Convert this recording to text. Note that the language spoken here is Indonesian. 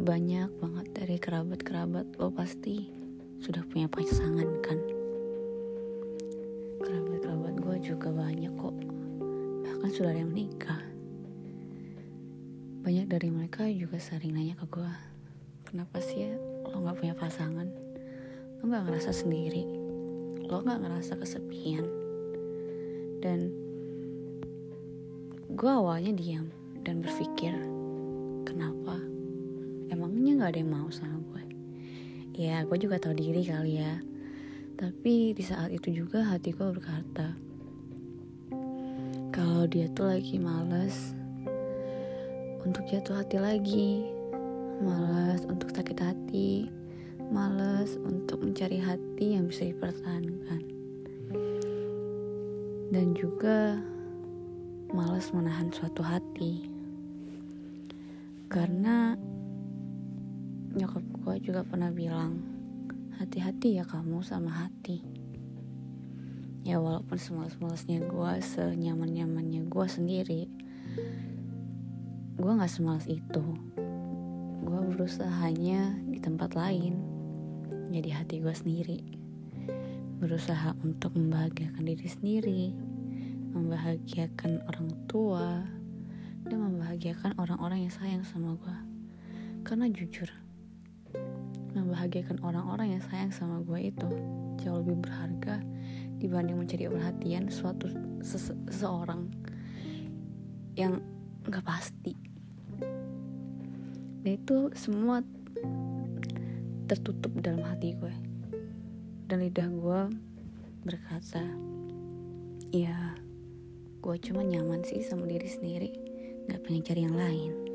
banyak banget dari kerabat-kerabat lo pasti sudah punya pasangan kan? Kerabat-kerabat gue juga banyak kok. Bahkan sudah ada yang menikah. Banyak dari mereka juga sering nanya ke gue kenapa sih ya lo gak punya pasangan? Lo gak ngerasa sendiri? Lo gak ngerasa kesepian? Dan gue awalnya diam dan berpikir kenapa emangnya gak ada yang mau sama gue. Ya gue juga tahu diri kali ya. Tapi di saat itu juga hati gue berkata kalau dia tuh lagi males untuk jatuh hati lagi. Males untuk sakit hati. Males untuk mencari hati yang bisa dipertahankan. Dan juga males menahan suatu hati. Karena nyokap gue juga pernah bilang hati-hati ya kamu sama hati. Ya walaupun semalas-malasnya gue senyaman-nyamannya gue sendiri gue gak semalas itu. Gue berusaha hanya di tempat lain jadi hati gue sendiri. Berusaha untuk membahagiakan diri sendiri membahagiakan orang tua dan membahagiakan orang-orang yang sayang sama gue karena jujur membahagiakan orang-orang yang sayang sama gue itu jauh lebih berharga dibanding mencari perhatian suatu sese seseorang yang gak pasti. Dan itu semua tertutup dalam hati gue dan lidah gue berkata ya gue cuma nyaman sih sama diri sendiri gak pengen cari yang lain